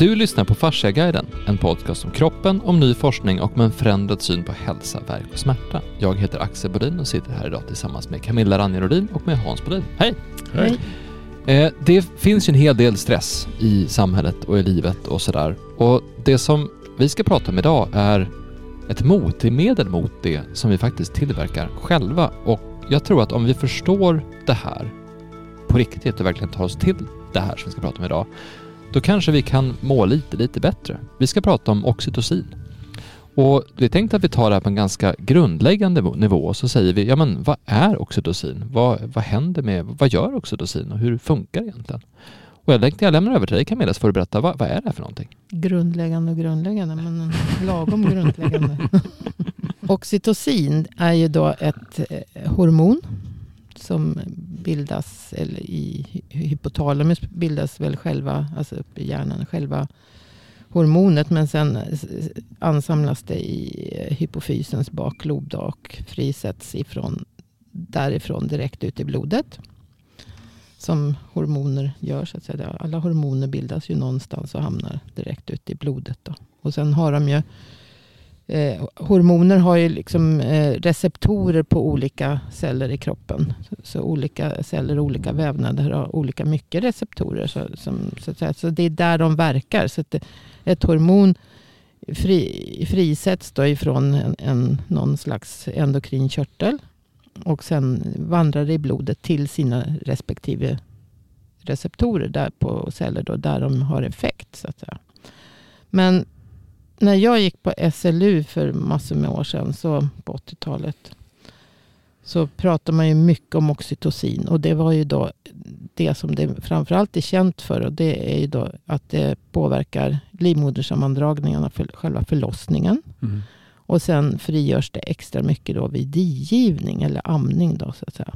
Du lyssnar på Fasciaguiden, en podcast om kroppen, om ny forskning och med en förändrad syn på hälsa, värk och smärta. Jag heter Axel Bodin och sitter här idag tillsammans med Camilla Ranjerodin och med Hans Bodin. Hej! Hej. Eh, det finns ju en hel del stress i samhället och i livet och sådär. Och det som vi ska prata om idag är ett motmedel mot det som vi faktiskt tillverkar själva. Och jag tror att om vi förstår det här på riktigt och verkligen tar oss till det här som vi ska prata om idag, då kanske vi kan må lite, lite bättre. Vi ska prata om oxytocin. Och det är tänkt att vi tar det här på en ganska grundläggande nivå Och så säger vi, ja men vad är oxytocin? Vad, vad händer med, vad gör oxytocin och hur funkar det egentligen? Och jag tänkte jag lämnar över till dig Camilla så får du berätta, vad, vad är det här för någonting? Grundläggande och grundläggande, men lagom grundläggande. Oxytocin är ju då ett eh, hormon som bildas eller i hypotalamus bildas väl själva, alltså uppe i hjärnan, själva hormonet. Men sen ansamlas det i eh, hypofysens baklob och frisätts ifrån, därifrån direkt ut i blodet. Som hormoner gör. Så att säga. Alla hormoner bildas ju någonstans och hamnar direkt ut i blodet. Då. Och sen har de ju Eh, hormoner har ju liksom eh, receptorer på olika celler i kroppen. Så, så, olika celler och olika vävnader har olika mycket receptorer. Så, som, så, att säga. så det är där de verkar. Så att det, ett hormon fri, frisätts då ifrån en, en, någon slags endokrin körtel. Och sen vandrar det i blodet till sina respektive receptorer där på celler då, där de har effekt. Så att säga. Men när jag gick på SLU för massor med år sedan, så på 80-talet, så pratade man ju mycket om oxytocin. Och det var ju då det som det framförallt är känt för. Och det är ju då att det påverkar livmodersammandragningarna för själva förlossningen. Mm. Och sen frigörs det extra mycket då vid digivning eller amning. Då, så att säga.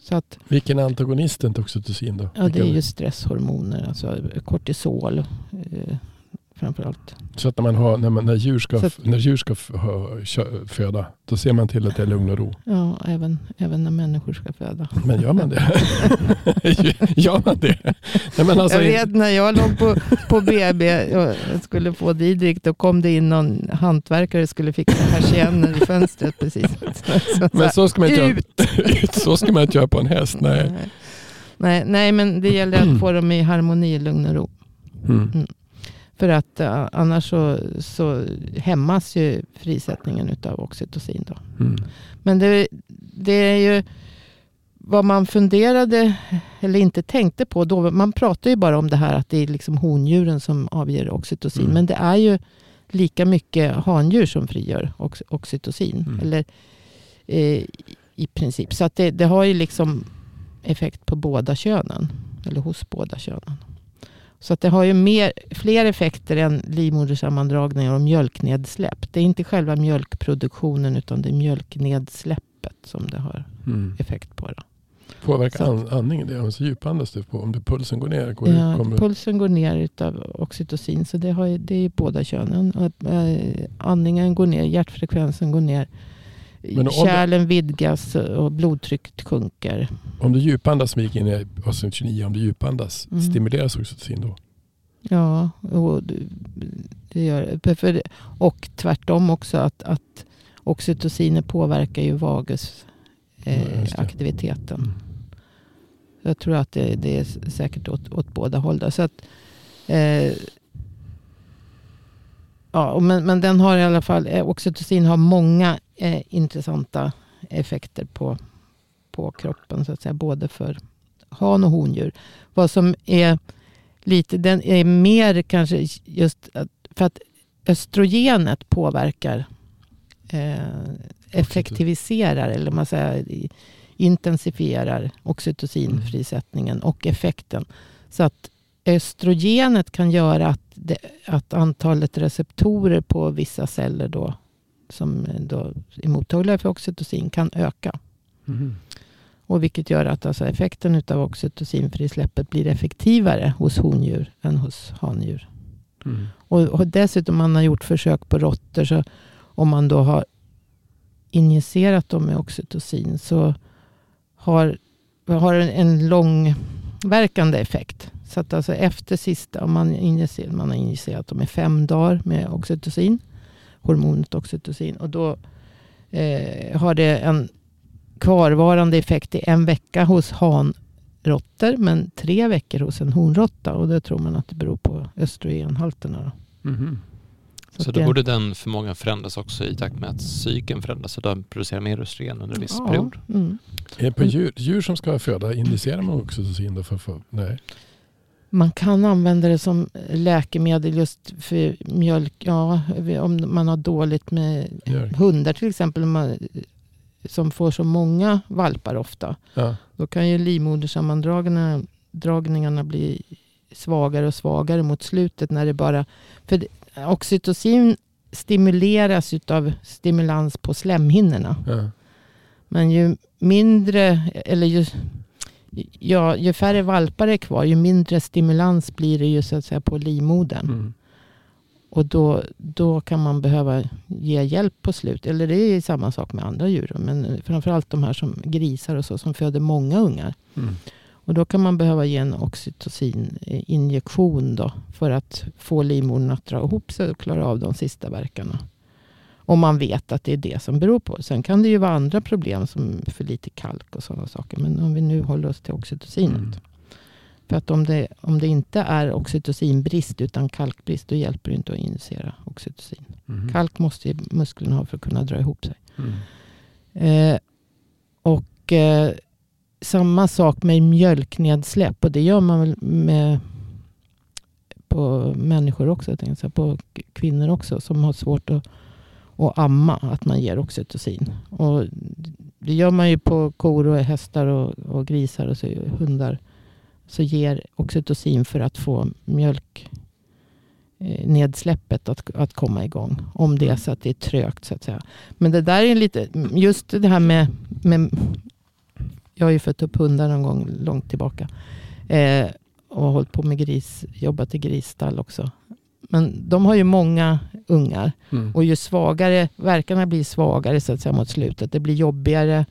Så att, Vilken är antagonisten till oxytocin då? Ja, det är ju stresshormoner. Alltså kortisol. Framförallt. Så att när, man har, när, man, när djur ska, att, när djur ska föda, då ser man till att det är lugn och ro? Ja, även, även när människor ska föda. Men gör man det? gör man det? Nej, men alltså, jag vet när jag låg på, på BB och skulle få Didrik, då kom det in någon hantverkare och skulle fixa persienner i fönstret. Precis. Så, men så ska, man inte ut. så ska man inte göra på en häst. Nej. Nej, nej, men det gäller att få dem i harmoni, lugn och ro. Mm. Mm. För att uh, annars så, så hämmas ju frisättningen av oxytocin. Då. Mm. Men det, det är ju vad man funderade eller inte tänkte på. Då, man pratar ju bara om det här att det är liksom hondjuren som avger oxytocin. Mm. Men det är ju lika mycket handjur som frigör ox, oxytocin. Mm. Eller, eh, I princip. Så att det, det har ju liksom effekt på båda könen. Eller hos båda könen. Så att det har ju mer, fler effekter än livmodersammandragningar och mjölknedsläpp. Det är inte själva mjölkproduktionen utan det är mjölknedsläppet som det har mm. effekt på. Då. Påverkar an, andningen det? Alltså djupandas du på? Om det, pulsen går ner? Går ja, pulsen går ner av oxytocin. Så det, har, det är båda könen. Äh, andningen går ner, hjärtfrekvensen går ner. Kärlen vidgas och blodtrycket sjunker. Om du djupandas, som vi gick in i avsnitt 29, om du djupandas, mm. stimuleras oxytocin då? Ja, och det gör det. Och tvärtom också att, att oxytociner påverkar ju vagusaktiviteten. Eh, mm. Jag tror att det, det, är säkert åt, åt båda håll. Så att, eh, ja, men, men den har i alla fall, eh, oxytocin har många eh, intressanta effekter på, på kroppen. Så att säga, både för han och hondjur. Vad som är lite, den är mer kanske just för att östrogenet påverkar, eh, effektiviserar, eller man säger intensifierar oxytocinfrisättningen och effekten. Så att östrogenet kan göra att, det, att antalet receptorer på vissa celler då som då är mottagliga för oxytocin kan öka. Mm. Och vilket gör att alltså effekten av oxytocinfrisläppet blir effektivare hos hondjur än hos handjur. Mm. Och, och dessutom man har gjort försök på råttor. Så om man då har injicerat dem med oxytocin så har, har en långverkande effekt. Så att alltså efter sista, om man, injicerar, man har injicerat dem i fem dagar med oxytocin, hormonet oxytocin. Och då eh, har det en kvarvarande effekt i en vecka hos hanråttor, men tre veckor hos en honråtta. Och det tror man att det beror på östrogenhalterna. Då. Mhm. Så, att då det- borde den förmågan förändras också i takt med att cykeln förändras så den producerar mer östrogen under en viss Ja, period. Mm. Är det på djur, djur som ska föda, injicerar man oxytocin då? För, för, nej. Man kan använda det som läkemedel just för mjölk. Ja, om man har dåligt med Mjölk. hundar till exempel. Man, som får så många valpar ofta. Ja. Då kan ju livmodersammandragningarna dragningarna bli svagare och svagare mot slutet. när det bara... För oxytocin stimuleras av stimulans på slemhinnorna. Ja. Men ju mindre, eller ju, ja, ju färre valpar är kvar, ju mindre stimulans blir det ju så att säga på livmodern. Mm. Och då, då kan man behöva ge hjälp på slut. Eller det är samma sak med andra djur. Men framförallt de här som grisar och så som föder många ungar. Mm. Och då kan man behöva ge en oxytocininjektion då. För att få livmodern att dra ihop sig och klara av de sista verkarna. Om man vet att det är det som beror på. Sen kan det ju vara andra problem som för lite kalk och sådana saker. Men om vi nu håller oss till oxytocinet. Mm. För att om det, om det inte är oxytocinbrist utan kalkbrist. Då hjälper det inte att injicera oxytocin. Mhm. Kalk måste ju musklerna ha för att kunna dra ihop sig. Mm. Eh, och eh, samma sak med mjölknedsläpp. Och det gör man väl med på människor också. Jag på kvinnor också som har svårt att, att amma. Att man ger oxytocin. Och det gör man ju på kor och hästar och, och grisar och så, hundar. Så ger oxytocin för att få mjölk eh, nedsläppet att, att komma igång. Om det är så att det är trögt så att säga. Men det där är lite, just det här med, med jag har ju fött upp hundar någon gång långt tillbaka. Eh, och har hållit på med gris, jobbat i grisstall också. Men de har ju många ungar. Mm. Och ju svagare, verkarna blir svagare så att säga mot slutet. Det blir jobbigare,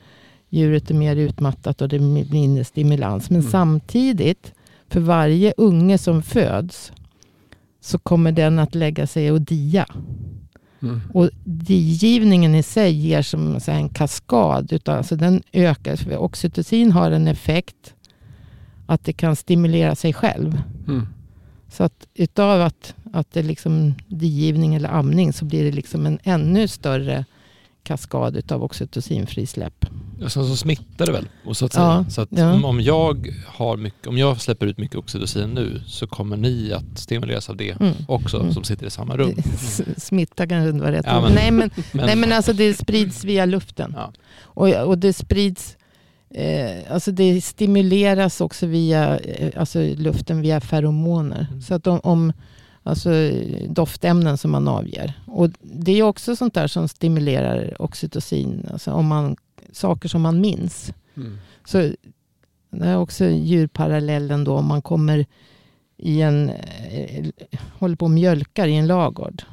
djuret är mer utmattat och det blir mindre stimulans. Men Mm. samtidigt, för varje unge som föds så kommer den att lägga sig och dia. Mm. Och digivningen i sig ger som så en kaskad. Utav, alltså den ökar. För Oxytocin har en effekt att det kan stimulera sig själv. Mm. Så att utav att, att det liksom digivning eller amning så blir det liksom en ännu större kaskad utav oxytocinfrisläpp. Och sen så smittar det väl? Och så att säga. Ja, så att ja. om, jag har mycket, om jag släpper ut mycket oxytocin nu så kommer ni att stimuleras av det Mm. också Mm. som sitter i samma rum. S- Smitta kanske inte var rätt Ja, men- nej, men, Men, nej men alltså det sprids via luften. Ja. Och, och det sprids, eh, alltså det stimuleras också via eh, alltså luften via feromoner. Mm. Så att om, om alltså doftämnen som man avger. Och det är också sånt där som stimulerar oxytocin. Alltså om man, saker som man minns. Mm. Så det är också djurparallellen då. Om man kommer i en, eh, håller på och mjölkar i en lagård.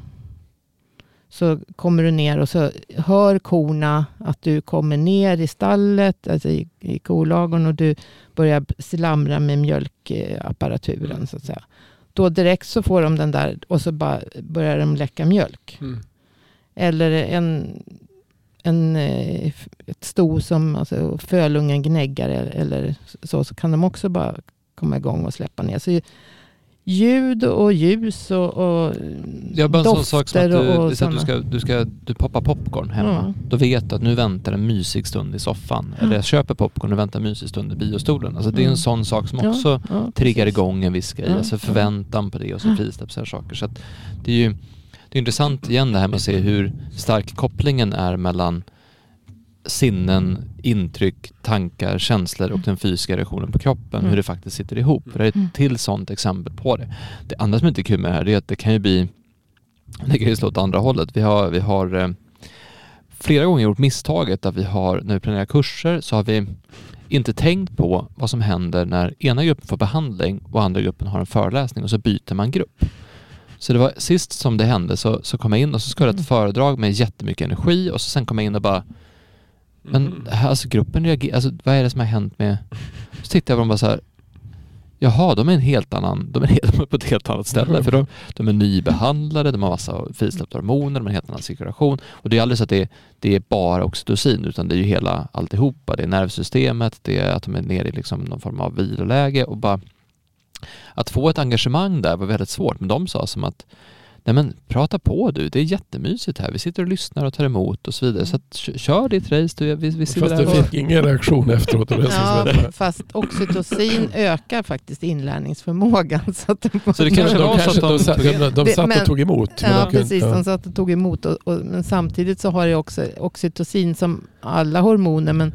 Så kommer du ner och så hör korna att du kommer ner i stallet, alltså i, i kolagorn och du börjar slamra med mjölkapparaturen så att säga. Då direkt så får de den där och så bara börjar de läcka mjölk. Mm. Eller en, en, eh, ett sto som alltså, fölungen gnäggar eller, eller så, så kan de också bara komma igång och släppa ner. Så ljud och ljus och, och Ja, bara en sån sak som att du, och, och så att du, ska, du, ska, du poppar popcorn hemma. Ja. Då vet du att nu väntar en mysig stund i soffan. Eller jag köper popcorn och väntar en mysig stund i biostolen. Alltså det är en Mm. sån sak som Ja, också ja, triggar precis. igång en viss grej. Ja, Alltså ja. förväntan på det och så frisläpps här saker. Så det är ju det är intressant igen det här med att se hur stark kopplingen är mellan sinnen, intryck, tankar, känslor och den fysiska reaktionen på kroppen. Mm. Hur det faktiskt sitter ihop. För det är Mm. ett till sånt exempel på det. Det andra som inte är kul med det här är att det kan ju bli det kan ju slå åt andra hållet. Vi har, vi har eh, flera gånger gjort misstaget att vi har, när vi planerar kurser, så har vi inte tänkt på vad som händer när ena gruppen får behandling och andra gruppen har en föreläsning och så byter man grupp. Så det var sist som det hände så, så kom jag in och så skulle jag ett föredrag med jättemycket energi och så sen kom jag in och bara men Mm. alltså gruppen reagerar, alltså vad är det som har hänt med... Så tittade jag på dem bara så här, jaha, de är, en helt annan, de är, de är på ett helt annat ställe. För de, de är nybehandlade, de har massa frisläppta hormoner, de har en helt annan cirkulation. Och det är aldrig så att det, det är bara oxytocin, utan det är ju hela alltihopa. Det är nervsystemet, det är att de är nere i liksom någon form av viloläge och bara att få ett engagemang där var väldigt svårt. Men de sa som att nej men prata på du, det är jättemysigt här. Vi sitter och lyssnar och tar emot och så vidare. Så att, kör ditt race, du, vi, vi Fast du fick ingen reaktion efteråt. Och ja, fast oxytocin ökar faktiskt inlärningsförmågan. Så, att så det kanske var så att de, de, de, de satt och tog emot? Ja, precis. Ja. De satt och tog emot. Och, och, men samtidigt så har det också oxytocin som alla hormoner, men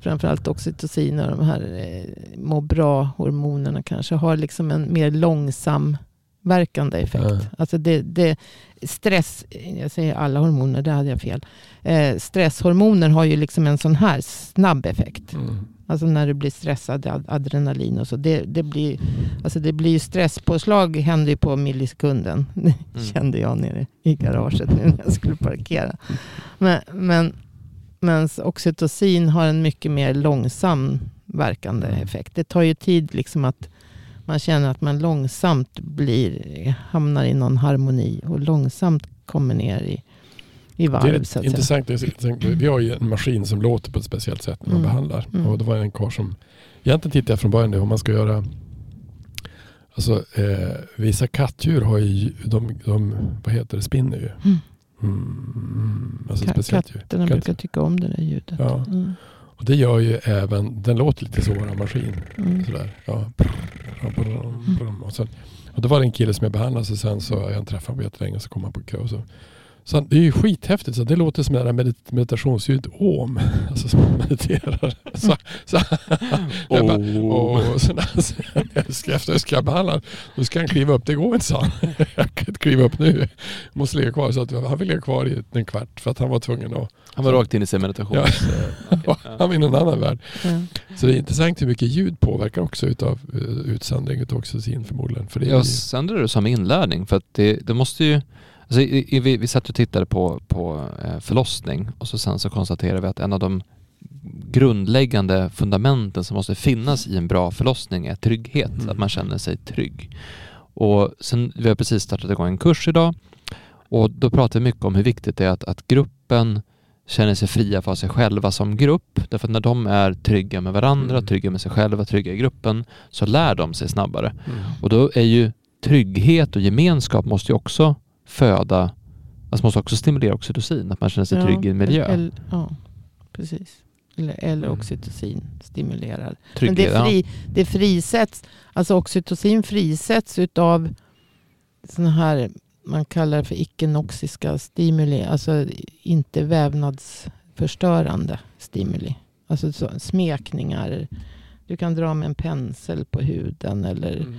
framförallt oxytocin och de här eh, må bra-hormonerna kanske har liksom en mer långsam verkande effekt. Mm. Alltså det, det, stress, jag säger alla hormoner, det hade jag fel. Eh, stresshormoner har ju liksom en sån här snabb effekt. Mm. Alltså när du blir stressad, adrenalin och så. Det, det, blir, alltså det blir ju stresspåslag händer ju på millisekunden. Mm. kände jag nere i garaget nu när jag skulle parkera. Men, men, men oxytocin har en mycket mer långsam verkande mm. effekt. Det tar ju tid liksom att man känner att man långsamt blir, hamnar i någon harmoni och långsamt kommer ner i, i varv. Det är intressant, intressant. Vi har ju en maskin som låter på ett speciellt sätt när man mm. behandlar. Mm. Och det var en karl som, egentligen tittade jag från början det, om man ska göra Alltså eh, vissa kattdjur har ju, de, de, vad heter det, spinner ju. Mm. Mm, alltså Katterna brukar tycka om det där ljudet. Ja. Mm. Och det gör ju även, den låter lite så våran maskin. Mm. Sådär. Ja. Och, sen, och då var det en kille som jag behandlade och sen så jag träffade honom jättelänge så kom han på kö. Och så så det är ju skithäftigt. Så det låter som en medit meditationsljud. Om. Alltså som man mediterar. Så, så, jag bara, oh. så när, efter behandla Då ska han kliva upp. Det går inte sa han. Jag kan inte kliva upp nu. Jag måste ligga kvar. Så att han fick ligga kvar i en kvart. För att han var tvungen att... Han var rakt in i sin meditation. Ja. han var i en annan värld. Mm. Så det är intressant hur mycket ljud påverkar också utav uh, utsöndring utav oxytocin förmodligen. För det ja, sen är det som inlärning. För att det, det måste ju Alltså, i, i, vi, vi satt och tittade på, på eh, förlossning och så sen så konstaterade vi att en av de grundläggande fundamenten som måste finnas i en bra förlossning är trygghet, mm. att man känner sig trygg. Och sen, vi har precis startat igång en kurs idag och då pratar vi mycket om hur viktigt det är att, att gruppen känner sig fria för sig själva som grupp. Därför att när de är trygga med varandra, mm. trygga med sig själva, trygga i gruppen, så lär de sig snabbare. Mm. Och då är ju trygghet och gemenskap måste ju också föda, alltså måste också stimulera oxytocin, att man känner sig ja, trygg i en miljö. Eller, ja, precis. Eller, eller mm. oxytocin stimulerar. Trygghet, Men det, fri, ja. det frisätts, alltså oxytocin frisätts utav sådana här, man kallar det för icke-noxiska stimuli, alltså inte vävnadsförstörande stimuli. Alltså så, smekningar, du kan dra med en pensel på huden eller mm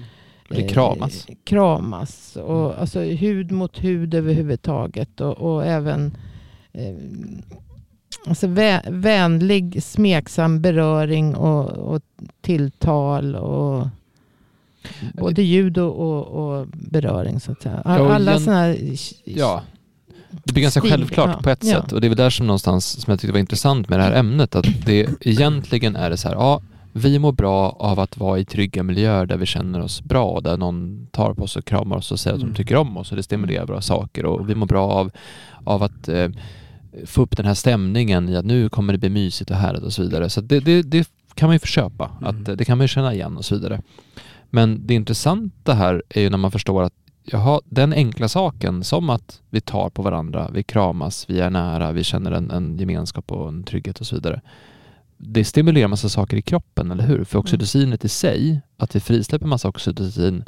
kramas? Eh, kramas. Och, mm. Alltså hud mot hud överhuvudtaget. Och, och även eh, alltså vä vänlig, smeksam beröring och, och tilltal. Och, både ljud och, och, och, beröring så att säga. Alla ja, sådana här... Ja. Det blir ganska självklart ja, på ett ja. sätt och det är väl där som någonstans som jag tyckte var intressant med det här ämnet att det egentligen är det så här, ja vi mår bra av att vara i trygga miljöer där vi känner oss bra, där någon tar på oss och kramar oss och säger att de mm. tycker om oss och det stimulerar bra saker och vi mår bra av, av att eh, få upp den här stämningen i att nu kommer det bli mysigt och härligt och så vidare. Så det, det, det kan man ju förköpa, mm. att, det kan man ju känna igen och så vidare. Men det intressanta här är ju när man förstår att jaha, den enkla saken som att vi tar på varandra, vi kramas, vi är nära, vi känner en, en gemenskap och en trygghet och så vidare det stimulerar massa saker i kroppen, eller hur? För mm. oxytocinet i sig, att vi frisläpper massa oxytocin,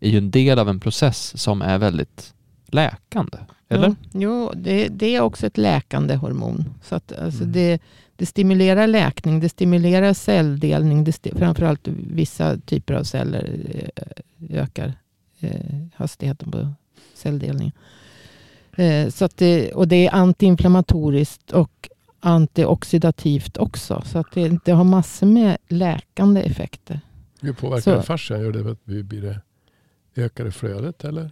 är ju en del av en process som är väldigt läkande. Eller? Jo, jo det, det, är också ett läkande hormon. Så att, alltså mm. det, det, stimulerar läkning, det stimulerar celldelning. Det sti framförallt vissa typer av celler eh, ökar eh, hastigheten på celldelningen. Eh, så att det, och det är antiinflammatoriskt och antioxidativt också. Så att det, det har massor med läkande effekter. Hur påverkar så, fascian? Gör det att vi blir det ökade flödet eller?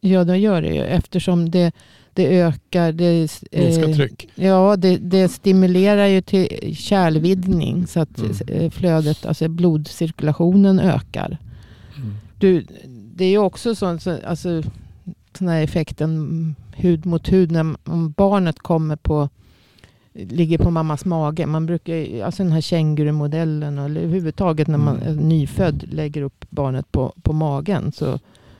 Ja, det gör det ju eftersom det, det ökar. Det, Minska eh, tryck. Ja, det, det stimulerar ju till kärlvidgning så att Mm. eh, flödet, alltså blodcirkulationen ökar. Mm. Du, det är ju också sånt, så, alltså, sån här effekten mm, hud mot hud när barnet kommer på ligger på mammas mage. Man brukar, alltså den här kängurumodellen eller överhuvudtaget när man Mm. är nyfödd lägger upp barnet på, på magen så,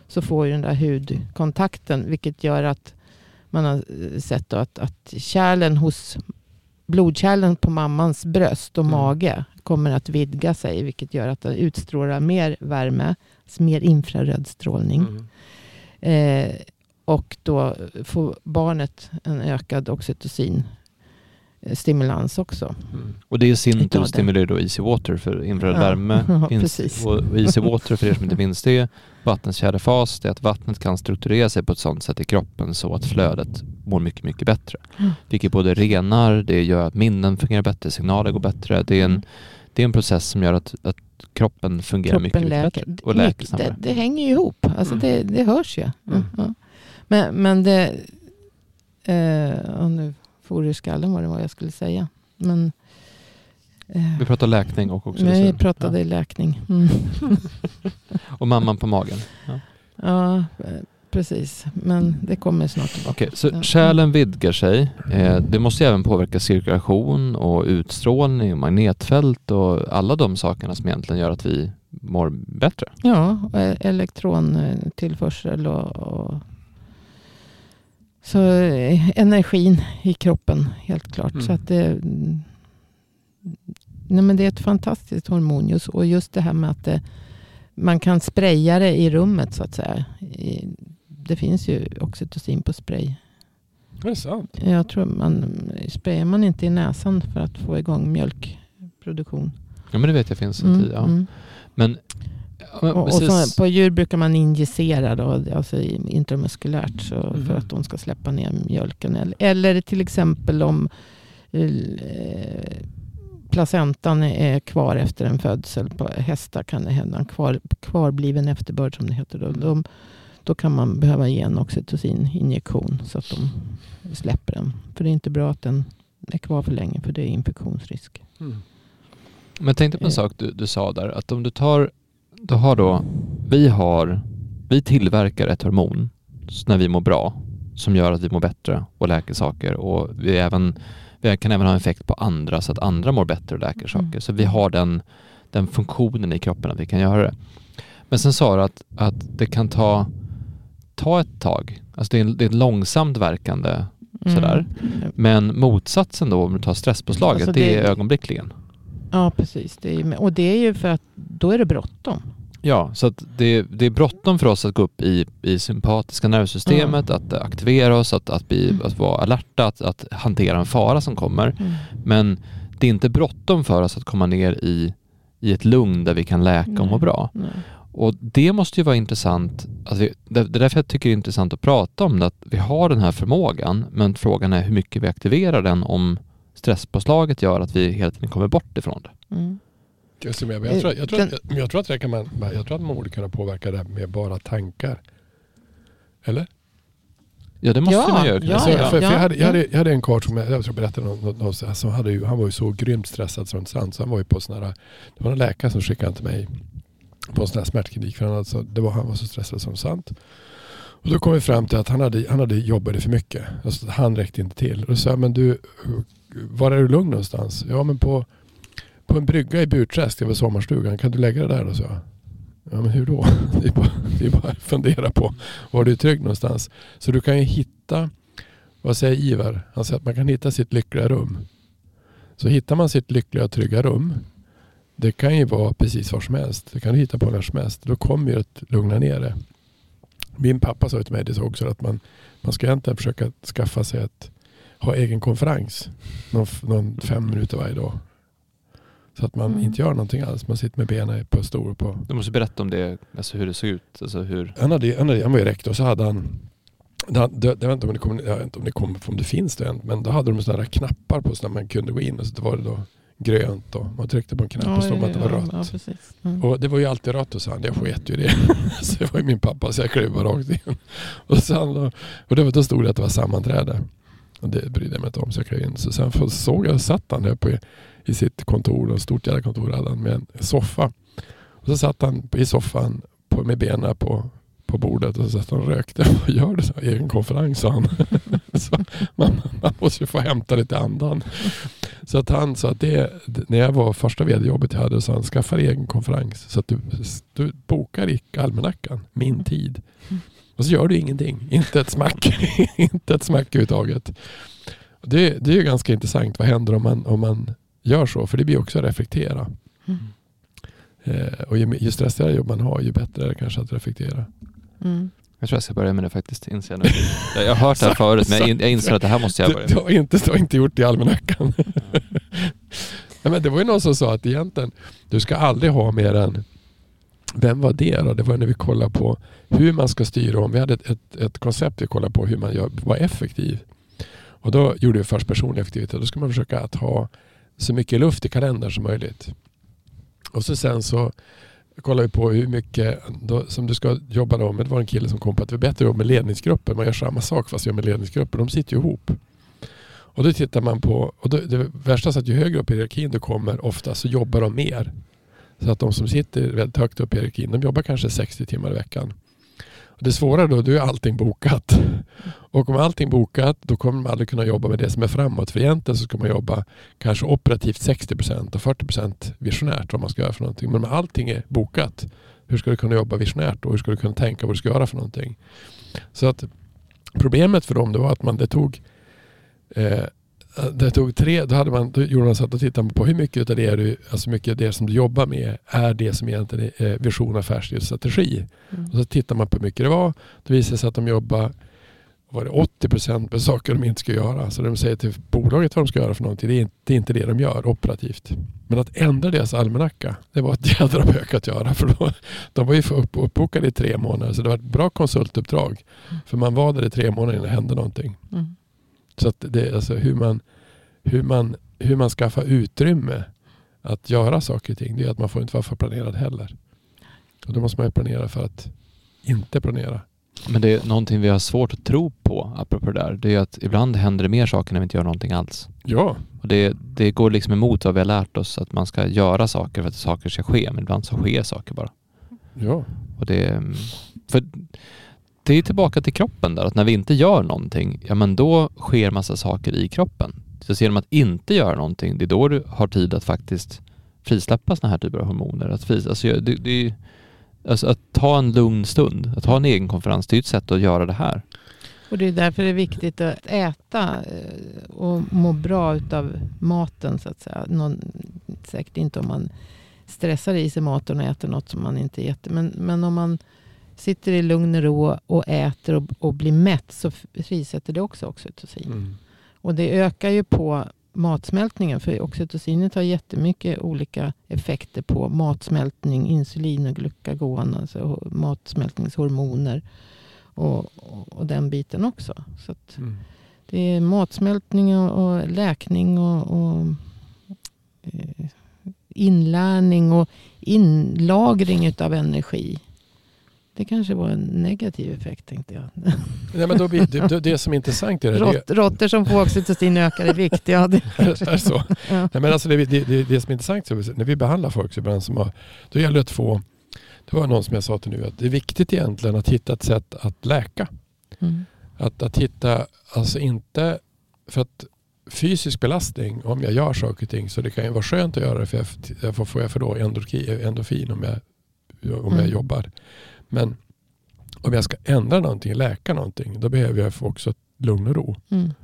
så får ju den där hudkontakten vilket gör att man har eh, sett att, att kärlen hos blodkärlen på mammans bröst och Mm. mage kommer att vidga sig vilket gör att den utstrålar mer värme, mer infraröd strålning. Mm. Eh, och då får barnet en ökad oxytocin stimulans också. Mm. Och det i sin tur det. stimulerar då Easy Water för infraröd Ja, värme. ja, precis. och Easy Water för er som inte minns det, vattnets fjärde fas, det är att vattnet kan strukturera sig på ett sådant sätt i kroppen så att flödet mår mycket, mycket bättre. Mm. Vilket både renar, det gör att minnen fungerar bättre, signaler går bättre. Det är en, det är en process som gör att, att kroppen fungerar mycket, Kroppen mycket läker. bättre och läker det, snabbare. det hänger ju ihop. Alltså Mm. det, det hörs ju. Mm. Ja. Men, men det... Och nu det i skallen vad det var jag skulle säga. Men, eh, Vi pratar läkning och också vi pratade läkning. Mm. Och mamman på magen. Ja. Ja, eh, precis. Men det kommer snart. Okej, så Ja. kärlen vidgar sig. Eh, det måste ju även påverka cirkulation och utstrålning och magnetfält och alla de sakerna som egentligen gör att vi mår bättre. Ja, och e- elektrontillförsel och, och så eh, energin i kroppen helt klart. Mm. Så att det, mm, nej men det är ett fantastiskt hormon just, och just det här med att det, man kan spraya det i rummet så att säga. I, det finns ju oxytocin på spray. Det är sant. Jag tror man sprayar man inte i näsan för att få igång mjölkproduktion. Ja men det vet jag finns en Mm, tid. Ja. mm. Men, ja, Och, så, på djur brukar man injicera då, alltså intramuskulärt så Mhm. för att de ska släppa ner mjölken. Eller, eller till exempel om eh, placentan är kvar efter en födsel. På hästar kan det hända en kvar, kvarbliven efterbörd som det heter. Då, de, då kan man behöva ge en oxytocininjektion så att de släpper den. För det är inte bra att den är kvar för länge för det är infektionsrisk. Mm. Men jag tänkte på en Eh. sak du, du sa där. Att om du tar, du har då, vi har, vi tillverkar ett hormon när vi mår bra som gör att vi mår bättre och läker saker och vi, även, vi kan även ha effekt på andra så att andra mår bättre och läker saker. Mm. Så vi har den, den funktionen i kroppen att vi kan göra det. Men sen sa du att, att det kan ta, ta ett tag. Alltså det är, det är ett långsamt verkande Sådär. Mm. men motsatsen då om du tar stresspåslaget, Alltså det, det- är ögonblickligen. Ja, precis. Det är, och det är ju för att då är det bråttom. Ja, så det, det är bråttom för oss att gå upp i, i sympatiska nervsystemet, att aktivera oss, att, att, bli, Mm. att vara alerta, att, att hantera en fara som kommer. Men det är inte bråttom för oss att komma ner i, i ett lugn där vi kan läka och må bra. Nej. Och det måste ju vara intressant, det det är därför jag tycker det är intressant att prata om det, att vi har den här förmågan, men frågan är hur mycket vi aktiverar den om stresspåslaget gör att vi hela tiden kommer bort ifrån det. Mm. Jag, tror, jag, tror, Den- jag, jag, tror att det kan man, jag tror att man borde kunna påverka det med bara tankar. Eller? Ja, det måste Ja, man göra. ja, så, ja. för, för jag, hade, jag, ja. hade, jag hade en karl som jag, jag ska berätta något, något, något, alltså, han, hade ju, han var ju så grymt stressad inte sant. Så han var ju på sån här, det var en läkare som skickade han till mig på en sån här smärtklinik. För han, alltså, det var, han var så stressad som sant. Och då kom vi fram till att han hade, han hade jobbat för mycket. Alltså, han räckte inte till. Och då sa jag, men du, var är du lugn någonstans? Ja men på, på en brygga i Burträsk, det var sommarstugan. Kan du lägga det där då? Så jag. Ja men hur då? Det är bara, det är bara att fundera på var du är trygg någonstans. Så du kan ju hitta, vad säger Ivar? Han säger att man kan hitta sitt lyckliga rum. Så hittar man sitt lyckliga och trygga rum. Det kan ju vara precis var som helst. Det kan du hitta på när som helst. Då kommer ju att lugna ner det. Min pappa sa till mig det också att man, man ska egentligen försöka skaffa sig att ha egen konferens. Någon, någon fem minuter varje dag. Så att man Mm. inte gör någonting alls. Man sitter med benen på stol på. Du måste berätta om det, alltså hur det såg ut. Alltså hur... Han, hade, han, hade, han var ju rektor så hade han det, det, jag, vet inte om det kommer, jag vet inte om det kommer, om det finns det än, men då hade de sådana där knappar på så när man kunde gå in och så var det då grönt och man tryckte på en knapp och stod att det var rött. Ja. Mm. Och det var ju alltid rött hos han. Jag sket ju det. så det var ju min pappa så jag klev rakt in. Och, sen, då, och då stod det att det var sammanträde. Och det brydde jag mig inte om så jag klev in. Så sen såg jag, satt han där på, i sitt kontor, ett stort jävla kontor hade han med en soffa. Och så satt han i soffan på, med benen på, på bordet och så satt han och rökte. Vad gör du? Så, egen konferens sa han. så, man, man måste ju få hämta lite andan. Så att han sa att det, när jag var första vd-jobbet jag hade så han skaffa egen konferens. Så att du, du bokar i almanackan min tid. Och så gör du ingenting. Inte ett smack. inte ett smack överhuvudtaget. Det, det är ju ganska intressant. Vad händer om man, om man gör så? För det blir också att reflektera. Mm. Eh, och ju, ju stressigare jobb man har, ju bättre är det kanske att reflektera. Mm. Jag tror jag ska börja med det faktiskt, inser jag nu. Jag har hört det här förut, men jag inser att det här måste jag börja med. Du, du, har, inte, du har inte gjort det i almanackan. Nej, men det var ju någon som sa att egentligen, du ska aldrig ha mer än vem var det då? Det var när vi kollade på hur man ska styra om. Vi hade ett, ett, ett koncept vi kollade på hur man gör, var effektiv. Och då gjorde vi först personlig effektivitet. Då ska man försöka att ha så mycket luft i kalendern som möjligt. Och så sen så kollar vi på hur mycket då, som du ska jobba då med. Det var en kille som kom på att det är bättre att jobba med ledningsgrupper. Man gör samma sak fast gör med ledningsgrupper. De sitter ju ihop. Och då tittar man på, och då, det värsta är att ju högre upp i hierarkin du kommer ofta så jobbar de mer. Så att de som sitter väldigt högt upp i hierarkin, de jobbar kanske 60 timmar i veckan. Det svåra då, då är allting bokat. Och om allting bokat, då kommer man aldrig kunna jobba med det som är framåt. För egentligen så ska man jobba kanske operativt 60% och 40% visionärt vad man ska göra för någonting. Men om allting är bokat, hur ska du kunna jobba visionärt och hur ska du kunna tänka vad du ska göra för någonting? Så att problemet för dem det var att man, det tog eh, det tog tre, då, hade man, då gjorde man så att då tittade man på hur mycket av det, du, alltså mycket det som du jobbar med är det som egentligen är vision, affärsstil och strategi. Mm. Och så tittar man på hur mycket det var. Då visade det sig att de jobbar var det 80 procent med saker de inte ska göra. Så de säger till bolaget vad de ska göra för någonting, det är, inte, det är inte det de gör operativt. Men att ändra deras almanacka, det var ett jädra bök att göra. För då, de var ju upp, uppbokade i tre månader, så det var ett bra konsultuppdrag. Mm. För man var där i tre månader innan det hände någonting. Mm. Så att det är alltså hur man, hur, man, hur man skaffar utrymme att göra saker och ting. Det är att man får inte vara för planerad heller. Och då måste man ju planera för att inte planera. Men det är någonting vi har svårt att tro på, apropå det där. Det är att ibland händer det mer saker när vi inte gör någonting alls. Ja. Och det, det går liksom emot vad vi har lärt oss, att man ska göra saker för att saker ska ske. Men ibland så sker saker bara. Ja. Och det, för det är tillbaka till kroppen där, att när vi inte gör någonting, ja men då sker massa saker i kroppen. Så genom att inte göra någonting, det är då du har tid att faktiskt frisläppa sådana här typer av hormoner. Att, fris, alltså, det, det, alltså, att ta en lugn stund, att ha en egen konferens, det är ett sätt att göra det här. Och det är därför det är viktigt att äta eh, och må bra utav maten så att säga. Någon, säkert inte om man stressar i sig maten och äter något som man inte äter. Men, men om man sitter i lugn och ro och äter och, och blir mätt så frisätter det också oxytocin. Mm. Och det ökar ju på matsmältningen. För oxytocinet har jättemycket olika effekter på matsmältning, insulin och glukagon, alltså matsmältningshormoner och, och, den biten också. Så mm. Det är matsmältning och, och läkning och, och eh, inlärning och inlagring av energi. Det kanske var en negativ effekt tänkte jag. Nej, men då blir, det, det som är intressant är det... Rott, råttor som får oxytocin ökar i vikt. Ja, det, är så? Ja. Nej, men alltså det, det, det, det som är intressant är när vi behandlar folk ibland som har, då gäller det att få, det var någon som jag sa till nu, att det är viktigt egentligen att hitta ett sätt att läka. Mm. Att, att hitta, alltså inte, för att fysisk belastning, om jag gör saker och ting, så det kan ju vara skönt att göra det för jag, jag får, får jag för då endorfin om jag, om jag mm. jobbar. Men om jag ska ändra någonting, läka någonting, då behöver jag också lugn och ro. Mm.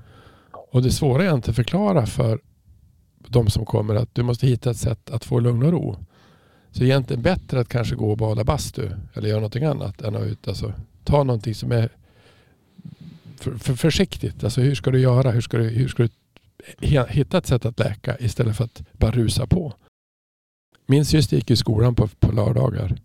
Och det svåra är inte att förklara för de som kommer att du måste hitta ett sätt att få lugn och ro. Så egentligen bättre att kanske gå och bada bastu eller göra någonting annat än att ut, alltså, ta någonting som är för, för försiktigt. Alltså hur ska du göra? Hur ska du, hur ska du hitta ett sätt att läka istället för att bara rusa på? Min syster gick i skolan på, på lördagar.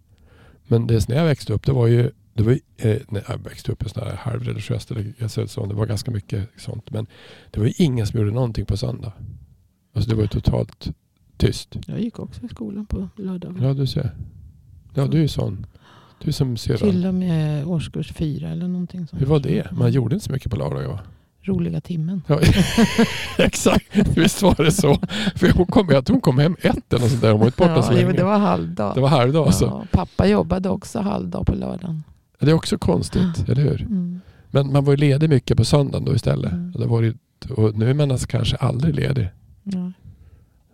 Men det när jag växte upp, det var ju, det var ju, eh, när jag växte upp i sån här halvreligiöst, eller det var ganska mycket sånt. Men det var ju ingen som gjorde någonting på söndag. Alltså det var ju totalt tyst. Jag gick också i skolan på lördagar. Ja, du ser. Ja, du är ju sån. Du som ser Till och med årskurs fyra eller någonting sånt. Hur var det? Man gjorde inte så mycket på lördagar va? Roliga timmen. Ja, exakt, visst var det så. För hon kom, jag tror hon kom hem ett eller något sånt där. Hon var inte borta ja, så länge. det var halvdag. Det var halvdag alltså. Ja, pappa jobbade också halvdag på lördagen. Det är också konstigt, eller hur? Mm. Men man var ju ledig mycket på söndagen då istället. Mm. Det var ju, och nu är man alltså kanske aldrig ledig. Ja.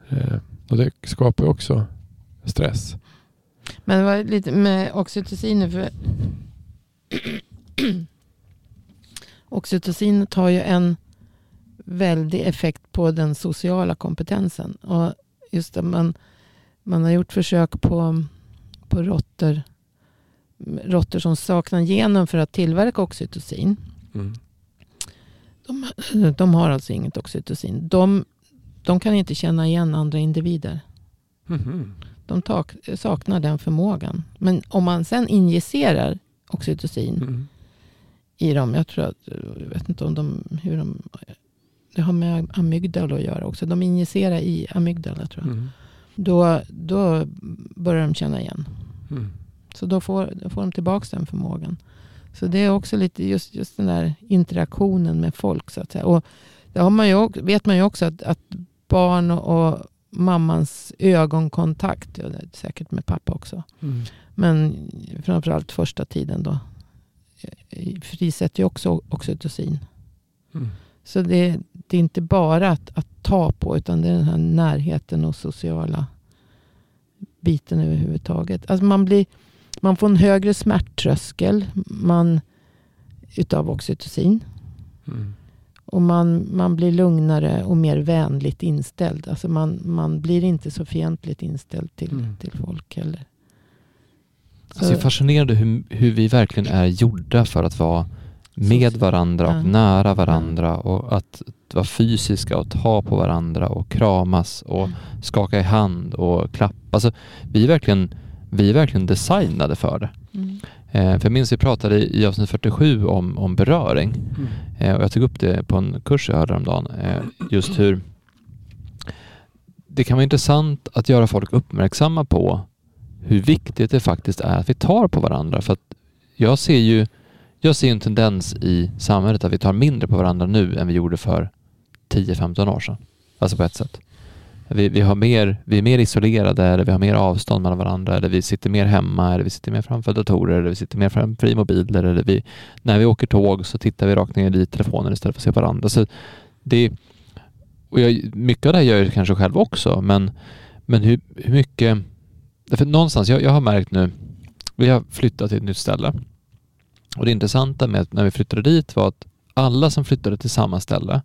Eh, och det skapar ju också stress. Men det var lite med oxytocin för Oxytocinet har ju en väldig effekt på den sociala kompetensen. Och just det, man, man har gjort försök på, på råttor, råttor som saknar genen för att tillverka oxytocin. Mm. De, de har alltså inget oxytocin. De, de kan inte känna igen andra individer. Mhm. De tak, saknar den förmågan. Men om man sen injicerar oxytocin Mm. I dem. Jag tror att, jag vet inte om de, hur de, det har med amygdala att göra också. De injicerar i amygdala tror jag. Mm. Då, då börjar de känna igen. Mm. Så då får, då får de tillbaka den förmågan. Så det är också lite just, just den där interaktionen med folk. så att säga. Och det har man ju, vet man ju också att, att barn och, och mammans ögonkontakt, ja, säkert med pappa också, Mm. men framförallt första tiden då, frisätter ju också oxytocin. Mm. Så det, det är inte bara att, att ta på, utan det är den här närheten och sociala biten överhuvudtaget. Alltså man, blir, man får en högre smärttröskel man, utav oxytocin. Mm. Och man, man blir lugnare och mer vänligt inställd. Alltså man, man blir inte så fientligt inställd till, Mm. till folk heller. Så, Alltså det är fascinerande hur, hur vi verkligen är gjorda för att vara med varandra och Ja. nära varandra och att vara fysiska och ta på varandra och kramas och skaka i hand och klappa. Alltså, vi, är verkligen, vi är verkligen designade för det. mm. Eh, för jag minns vi pratade i, i avsnitt 47 om, om beröring Mm. eh, och jag tog upp det på en kurs jag hörde häromdagen. Eh, just hur det kan vara intressant att göra folk uppmärksamma på hur viktigt det faktiskt är att vi tar på varandra. För att jag ser ju jag ser en tendens i samhället att vi tar mindre på varandra nu än vi gjorde för 10-15 år sedan. Alltså på ett sätt. Vi, vi, har mer, vi är mer isolerade, eller vi har mer avstånd mellan varandra, eller vi sitter mer hemma, eller vi sitter mer framför datorer, eller vi sitter mer framför i mobiler, eller vi, när vi åker tåg så tittar vi rakt ner i telefonen istället för att se varandra. Så det, och jag, mycket av det här gör jag kanske själv också, men, men hur, hur mycket... För någonstans, jag, jag har märkt nu, vi har flyttat till ett nytt ställe. Och det intressanta med att när vi flyttade dit var att alla som flyttade till samma ställe,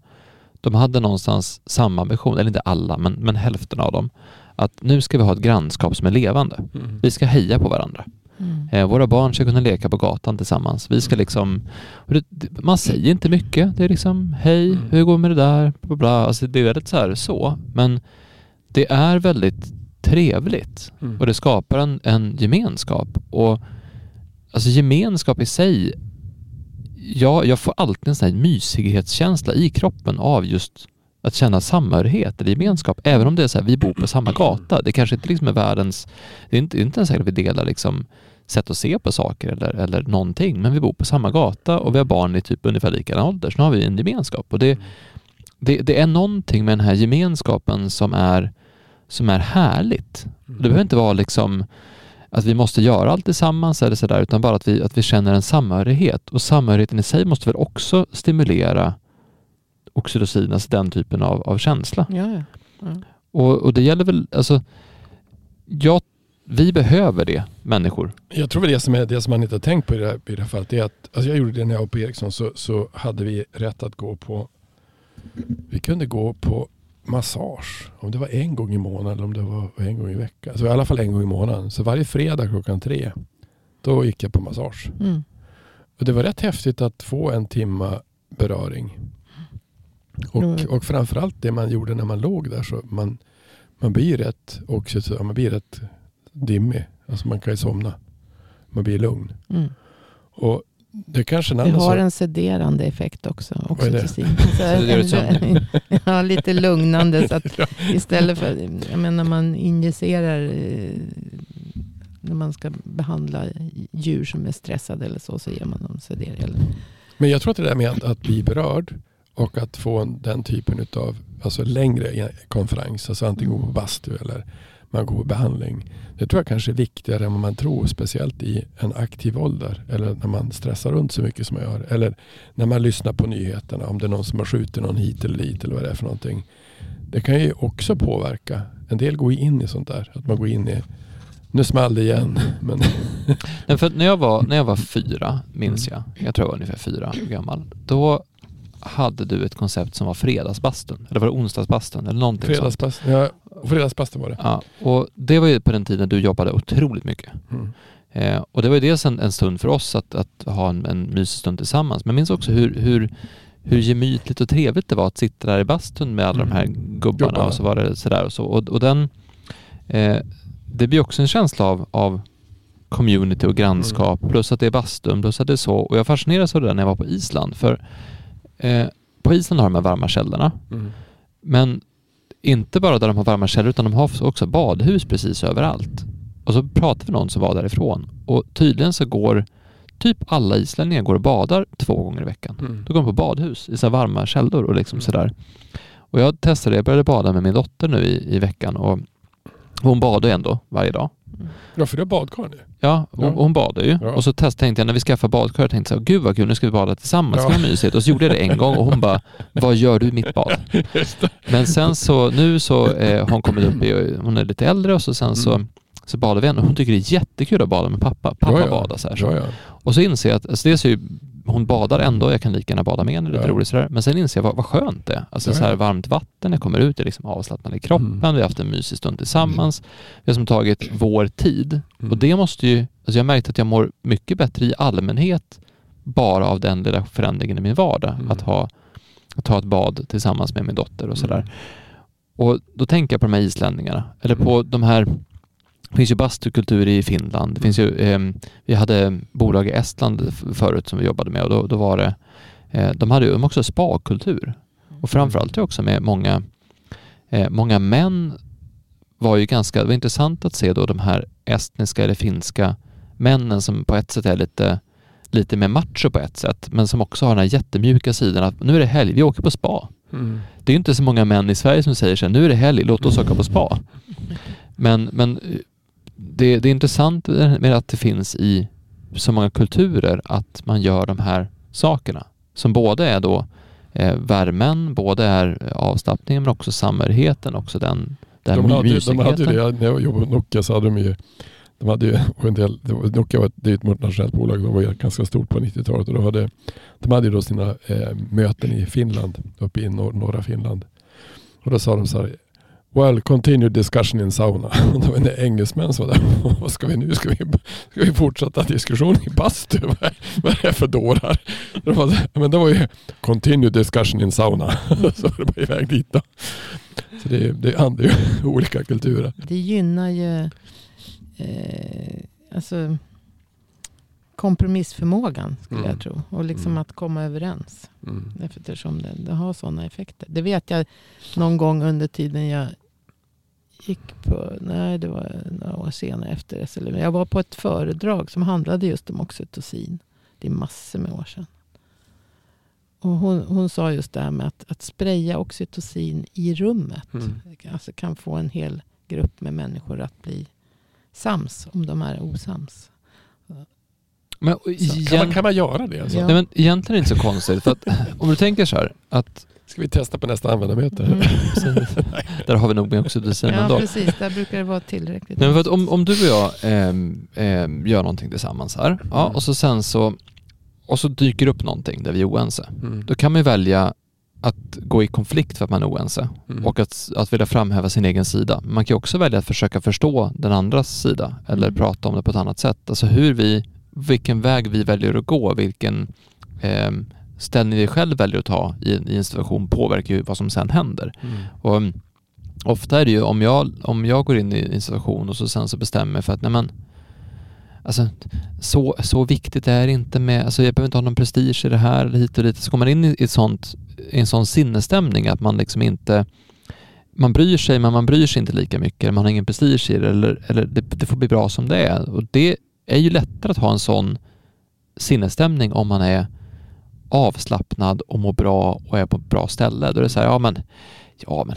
de hade någonstans samma ambition, eller inte alla, men, men hälften av dem, att nu ska vi ha ett grannskap som är levande. Mm. Vi ska heja på varandra. Mm. Eh, våra barn ska kunna leka på gatan tillsammans. Vi ska liksom... man säger inte mycket. Det är liksom hej, Mm. hur går det med det där? Bla, bla. Alltså, det är väldigt så här så. Men det är väldigt trevligt Mm. och det skapar en, en gemenskap. Och alltså gemenskap i sig, ja, jag får alltid en sån här mysighetskänsla i kroppen av just att känna samhörighet eller gemenskap. Även om det är så här, vi bor på samma gata. Det kanske inte liksom är världens... Det är inte, inte ens säkert att vi delar liksom sätt att se på saker eller, eller någonting. Men vi bor på samma gata och vi har barn i typ ungefär likadan ålder. Så nu har vi en gemenskap. Och det, det, det är någonting med den här gemenskapen som är, som är härligt. Det behöver inte vara liksom att vi måste göra allt tillsammans eller sådär, utan bara att vi, att vi känner en samhörighet. Och samhörigheten i sig måste väl också stimulera oxytocin, alltså den typen av, av känsla. Ja, ja. ja. Och, och det gäller väl, alltså, ja, vi behöver det, människor. Jag tror väl det som, är, det som man inte har tänkt på i det här, i det här fallet är att, alltså jag gjorde det när jag var på Ericsson så, så hade vi rätt att gå på, vi kunde gå på massage. Om det var en gång i månaden eller om det var en gång i veckan. Så i alla fall en gång i månaden. Så varje fredag klockan tre, då gick jag på massage. Mm. Och det var rätt häftigt att få en timma beröring. Och, Mm. och framförallt det man gjorde när man låg där så man, man blir rätt också, så- man blir rätt dimmig. Alltså man kan ju somna. Man blir lugn. Mm. Och Det kanske en Det har en sederande effekt också. Oxytocin. Ja, lite lugnande. Så att istället för, jag menar när man injicerar, eh, när man ska behandla djur som är stressade eller så, så ger man dem seder. Eller, Men jag tror att det där med att, att bli berörd och att få en, den typen av alltså längre konferens, alltså antingen gå på bastu eller man går på behandling. Det tror jag kanske är viktigare än vad man tror, speciellt i en aktiv ålder. Eller när man stressar runt så mycket som man gör. Eller när man lyssnar på nyheterna, om det är någon som har skjutit någon hit eller dit eller vad det är för någonting. Det kan ju också påverka. En del går in i sånt där. Att man går in i, nu small det igen. Men, Nej, för när, jag var, när jag var fyra, minns jag, jag tror jag var ungefär fyra år gammal, då hade du ett koncept som var fredagsbastun, eller var det onsdagsbastun eller någonting fredagspass, ja, fredagspass var det. Ja, och det var ju på den tiden du jobbade otroligt mycket. Mm. Eh, och det var ju dels en, en stund för oss att, att ha en, en mysig stund tillsammans, men jag minns också hur, hur, hur gemytligt och trevligt det var att sitta där i bastun med alla de här gubbarna, Gubbarna. och så var det sådär och så. Och, och den, eh, det blir också en känsla av, av community och grannskap, plus att det är bastun, plus att det är så. Och jag fascinerades av det där när jag var på Island, för eh, på Island har de här varma källorna, Mm. men inte bara där de har varma källor utan de har också badhus precis överallt. Och så pratade vi med någon som var därifrån och tydligen så går typ alla islänningar går och badar två gånger i veckan. Mm. Då går de på badhus i så varma källor och liksom sådär. Och jag testade, jag började bada med min dotter nu i, i veckan och hon badar ju ändå varje dag. Ja, för det är badkar nu. Ja, och, Ja. hon badar ju. Ja. Och så test, tänkte jag när vi skaffar badkar, jag tänkte så här, gud vad kul, nu ska vi bada tillsammans, Ja. det var mysigt. Och så gjorde jag det en gång och hon bara, vad gör du i mitt bad? Men sen så, nu så eh, har hon kommit upp i, hon är lite äldre och så sen så, Mm. så badar vi och hon tycker det är jättekul att bada med pappa. Pappa Ja, ja. badar så här. Ja, ja. Och så inser jag att, alltså dels är ju, hon badar ändå, jag kan lika gärna bada med henne, lite Ja. roligt sådär. Men sen inser jag vad, vad skönt det är. Alltså Ja, så här varmt vatten, jag kommer ut, jag är liksom avslappnad i kroppen, Mm. vi har haft en mysig stund tillsammans. Vi har som tagit vår tid. Mm. Och det måste ju, alltså jag märkte att jag mår mycket bättre i allmänhet bara av den lilla förändringen i min vardag. Mm. Att, ha, att ta ett bad tillsammans med min dotter och sådär. Mm. Och då tänker jag på de här islänningarna, eller på de här det finns ju bastukultur i Finland. Det finns ju, eh, vi hade bolag i Estland förut som vi jobbade med och då, då var det, eh, de hade ju också spakultur. Och framförallt också med många, eh, många män var ju ganska, det var intressant att se då de här estniska eller finska männen som på ett sätt är lite, lite mer macho på ett sätt, men som också har den här jättemjuka sidan att nu är det helg, vi åker på spa. Mm. Det är ju inte så många män i Sverige som säger så här, nu är det helg, låt oss åka på spa. Men, men det, det är intressant med att det finns i så många kulturer att man gör de här sakerna. Som både är då eh, värmen, både är avslappningen men också samhörigheten, också den, den De, hade, ju- de hade mysigheten. det, när jag jobbade på Nokia så hade de ju de hade ju en del, det var, Nokia var ett, det är ett multinationellt bolag, de var ganska stort på 90-talet och då hade, de hade ju då sina eh, möten i Finland, uppe i nor- norra Finland. Och då sa de så här, Well, continue discussion in sauna. Då var det engelsmän som var där. Vad ska vi nu? Ska vi, ska vi fortsätta diskussion i bastu? Vad är, vad är det för dårar? Var, men det var ju continue discussion in sauna. Så var det bara iväg dit då. Så det, det handlar ju olika kulturer. Det gynnar ju eh, alltså, kompromissförmågan skulle Mm. jag tro. Och liksom Mm. att komma överens. Mm. Eftersom det, det har sådana effekter. Det vet jag någon gång under tiden jag gick på, nej det var några år senare efter SLU. Jag var på ett föredrag som handlade just om oxytocin. Det är massor med år sedan. Och hon, hon sa just det här med att, att spraya oxytocin i rummet. Mm. Alltså kan få en hel grupp med människor att bli sams om de är osams. Men, Kan, igen, man, kan man göra det? Alltså? Ja. nej, men egentligen är det inte så konstigt. För att, om du tänker så här, att Ska vi testa på nästa användarmöte? Mm. där har vi nog med oxytocin Ja ändå. precis, där brukar det vara tillräckligt. Nej, men för att om, om du och jag ehm, ehm, gör någonting tillsammans här ja, Mm. och så sen så och så dyker upp någonting där vi är oense. Mm. Då kan man välja att gå i konflikt för att man är oense Mm. och att, att vilja framhäva sin egen sida. Man kan också välja att försöka förstå den andras sida eller Mm. prata om det på ett annat sätt. Alltså hur vi, vilken väg vi väljer att gå, vilken ehm, ställning vi själv väljer att ta i, i en situation påverkar ju vad som sen händer. Mm. Och mm, ofta är det ju om jag, om jag går in i en situation och så sen så bestämmer mig för att nej men, alltså, så, så viktigt är det inte med, alltså jag behöver inte ha någon prestige i det här eller hit och dit. Så kommer man in i, ett sånt, i en sån sinnesstämning att man liksom inte man bryr sig men man bryr sig inte lika mycket, man har ingen prestige i det eller, eller det, det får bli bra som det är. Och det är ju lättare att ha en sån sinnesstämning om man är avslappnad och mår bra och är på ett bra ställe. Då är det så här, ja men, ja men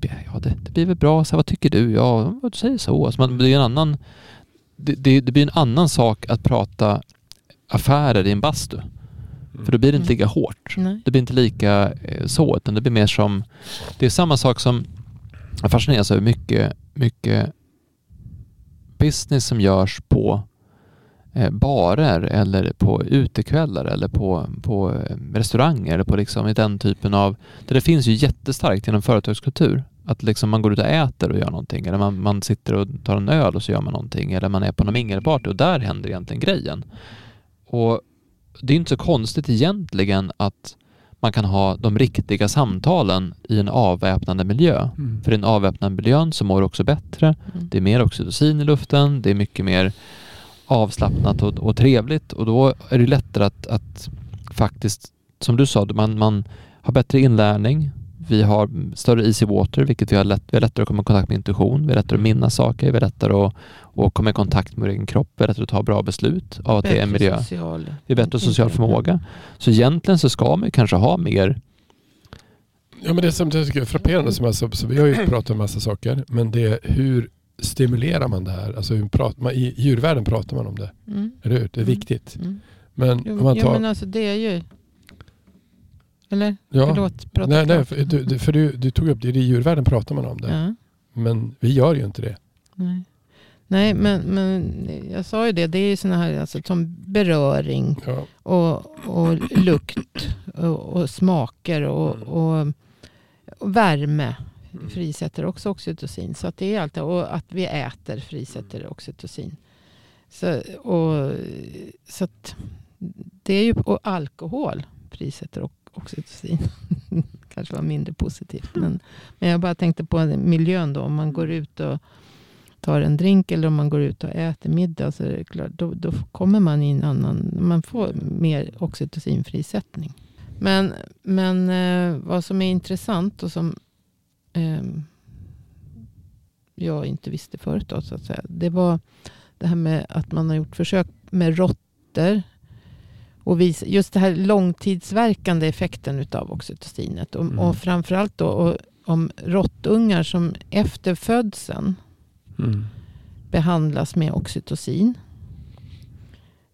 det, ja, det, det blir väl bra, så här, vad tycker du? Ja, vad du säger så. Alltså man, det, är en annan, det, det, det, blir en annan sak att prata affärer i en bastu. För då blir det inte lika hårt. Nej. Det blir inte lika eh, så, utan det blir mer som, det är samma sak som, jag fascineras över mycket, mycket business som görs på barer eller på utekvällar eller på, på eh, restauranger eller på liksom den typen av... Det finns ju jättestarkt inom företagskultur. Att liksom man går ut och äter och gör någonting eller man, man sitter och tar en öl och så gör man någonting eller man är på någon mingelparty och där händer egentligen grejen. Och det är inte så konstigt egentligen att man kan ha de riktiga samtalen i en avväpnande miljö. Mm. För i den avväpnande miljön så mår du också bättre. Mm. Det är mer oxytocin i luften, det är mycket mer avslappnat och, och trevligt och då är det lättare att, att faktiskt, som du sa, man, man har bättre inlärning. Vi har större easy water, vilket vi har, lätt, vi har lättare att komma i kontakt med intuition. Vi har lättare att minnas saker, vi har lättare att, att komma i kontakt med vår egen kropp, vi har lättare att ta bra beslut av att bättre det är en miljö. Social. Vi har bättre social förmåga. Så egentligen så ska man kanske ha mer Ja men det som jag tycker är frapperande, som alltså, så vi har ju pratat om massa saker, men det är hur stimulerar man det här? Alltså pratar man, I djurvärlden pratar man om det. Mm. Eller hur? Det är mm. viktigt. Mm. Men jo, om man tar... Ja men alltså det är ju... Eller? Ja. Förlåt, prata nej, nej, för, du, för du, du, tog upp det. I djurvärlden pratar man om det. Ja. Men vi gör ju inte det. Nej, nej men, men jag sa ju det. Det är ju sådana här alltså, som beröring ja. och, och lukt och, och smaker och, mm. och, och värme frisätter också oxytocin. Så att det är allt Och att vi äter frisätter oxytocin. Så, och, så att det är ju, och alkohol frisätter oxytocin. Kanske var mindre positivt. Men, men jag bara tänkte på miljön då. Om man går ut och tar en drink eller om man går ut och äter middag. Så är det klart, då, då kommer man i en annan, man får mer oxytocinfrisättning. Men, men eh, vad som är intressant och som jag inte visste förut. Då, så att säga. Det var det här med att man har gjort försök med råttor. Och visa, just det här långtidsverkande effekten utav oxytocinet. Och, mm. och framförallt då och, om råttungar som efter födseln mm. behandlas med oxytocin.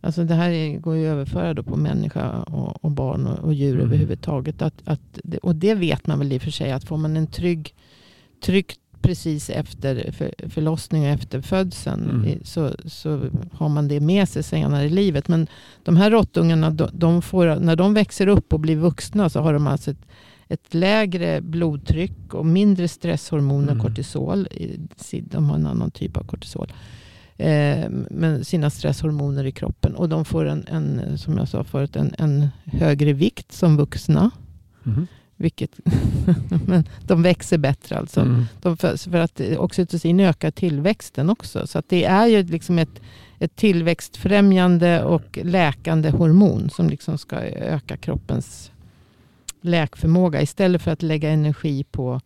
Alltså det här går ju att överföra då på människa och, och barn och, och djur mm. överhuvudtaget. Att, att, och det vet man väl i och för sig att får man en trygg, tryggt precis efter för, förlossning och efter födseln mm. så, så har man det med sig senare i livet. Men de här råttungarna, de, de får, när de växer upp och blir vuxna så har de alltså ett, ett lägre blodtryck och mindre stresshormoner, mm. kortisol. De har en annan typ av kortisol eh, med sina stresshormoner i kroppen. Och de får en, en som jag sa förut, en, en högre vikt som vuxna. Mm. Vilket, men de växer bättre alltså. Mm. De, för, att oxytocin ökar tillväxten också. Så att det är ju liksom ett, ett tillväxtfrämjande och läkande hormon som liksom ska öka kroppens läkförmåga. Istället för att lägga energi på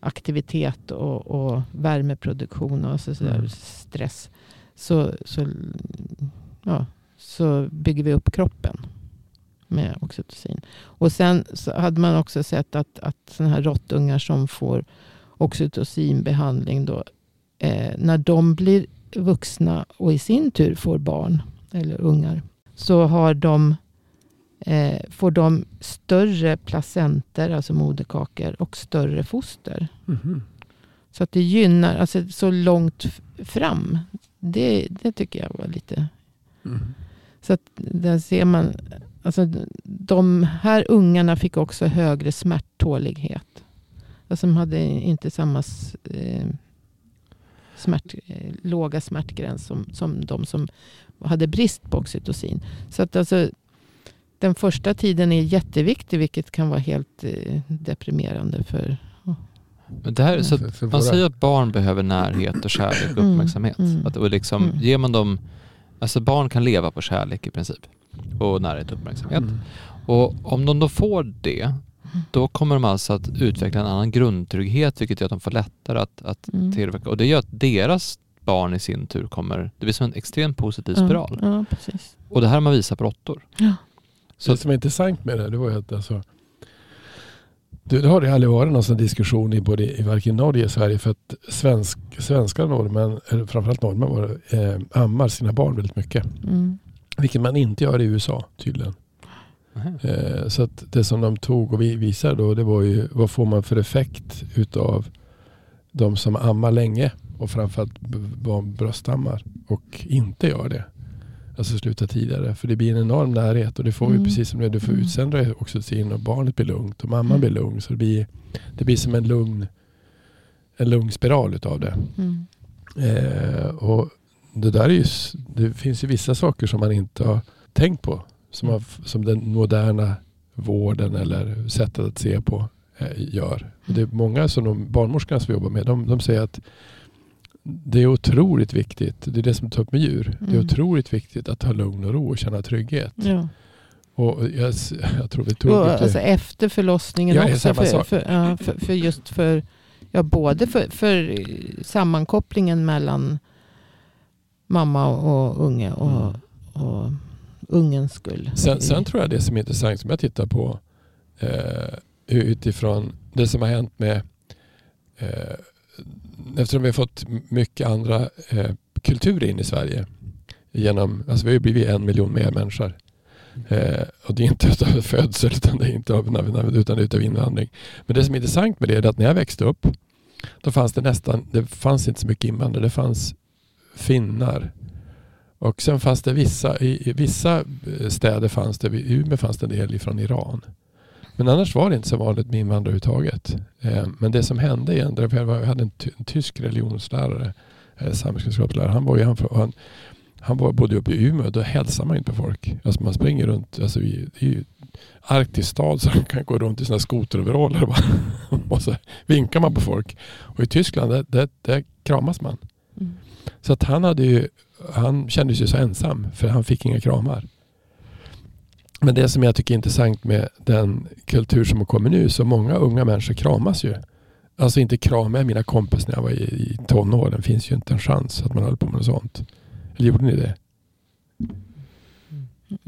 aktivitet och, och värmeproduktion och så, så mm. stress så, så, ja, så bygger vi upp kroppen med oxytocin. Och sen så hade man också sett att, att sådana här råttungar som får oxytocinbehandling då, eh, när de blir vuxna och i sin tur får barn eller ungar så har de, eh, får de större placenter, alltså moderkakor och större foster. Mm. Så att det gynnar, alltså så långt fram det, det tycker jag var lite... Mm. Så att där ser man. Alltså, de här ungarna fick också högre smärttålighet. Alltså, de hade inte samma eh, smärt, eh, låga smärtgräns som, som de som hade brist på oxytocin. Så att alltså, den första tiden är jätteviktig, vilket kan vara helt eh, deprimerande för men det här, så man säger att barn behöver närhet och kärlek och mm, uppmärksamhet. Mm, att, och liksom, mm. Ger man dem Alltså barn kan leva på kärlek i princip och närhet och uppmärksamhet. Mm. Och om de då får det, då kommer de alltså att utveckla en annan grundtrygghet vilket gör att de får lättare att, att Mm. tillverka. Och det gör att deras barn i sin tur kommer, det blir som en extremt positiv spiral. Ja, ja, precis. Och det här har man visat på råttor. Ja. Så det som är intressant med det, det var ju att alltså, det, det har det aldrig varit någon sån diskussion i både i varken Norge och Sverige för att svensk, svenska norrmän, eller framförallt norrmän var det, eh, ammar sina barn väldigt mycket. Mm. Vilket man inte gör i USA tydligen. Eh, så att det som de tog och vi visade då det var ju vad får man för effekt utav de som ammar länge och framförallt barn bröstammar och inte gör det. Alltså sluta tidigare. För det blir en enorm närhet och det får ju Mm. precis som det du får Mm. utsända oxytocin och barnet blir lugnt och mamman Mm. blir lugn. Så det blir, det blir som en lugn, en lugn spiral utav det. Mm. Eh, och det där är ju, det finns ju vissa saker som man inte har tänkt på. Som, har, som den moderna vården eller sättet att se på eh, gör. Och det är många som de barnmorskorna som vi jobbar med, de, de säger att det är otroligt viktigt, det är det som tar upp med djur. Det är Mm. otroligt viktigt att ha lugn och ro och känna trygghet. Ja. Och jag, jag tror vi tog Och, det. alltså efter förlossningen Ja, också. För, för, för, för just för, ja, både för, för sammankopplingen mellan mamma och unge och, Mm. och ungens skull. Sen, sen tror jag det som är intressant som jag tittar på eh, utifrån det som har hänt med eh, eftersom vi har fått mycket andra eh, kulturer in i Sverige genom, alltså vi har ju blivit en miljon mer människor. Eh, och det är inte utav födsel utan det är inte av, utan det är utav invandring. Men det som är intressant med det är att när jag växte upp då fanns det nästan, det fanns inte så mycket invandrare. Det fanns finnar. Och sen fanns det vissa, i, i vissa eh, städer fanns det, i Umeå fanns det en del från Iran. Men annars var det inte så vanligt med invandrare överhuvudtaget. Eh, men det som hände igen, jag hade en, en tysk religionslärare, eh, samhällskunskapslärare, han var ju han, han, han var, bodde uppe i Umeå, då hälsar man inte på folk. Alltså man springer runt, alltså i, ju arktisk stad så man kan gå runt i sina skoteroveraller och, och så vinkar man på folk. Och i Tyskland, där, där, där kramas man. Mm. Så att han hade ju, han kände sig så ensam för han fick inga kramar. Men det som jag tycker är intressant med den kultur som har kommit nu, så många unga människor kramas ju. Alltså inte krama med mina kompisar när jag var i, i tonåren. finns ju inte en chans att man håller på med något sånt. Eller gjorde ni det?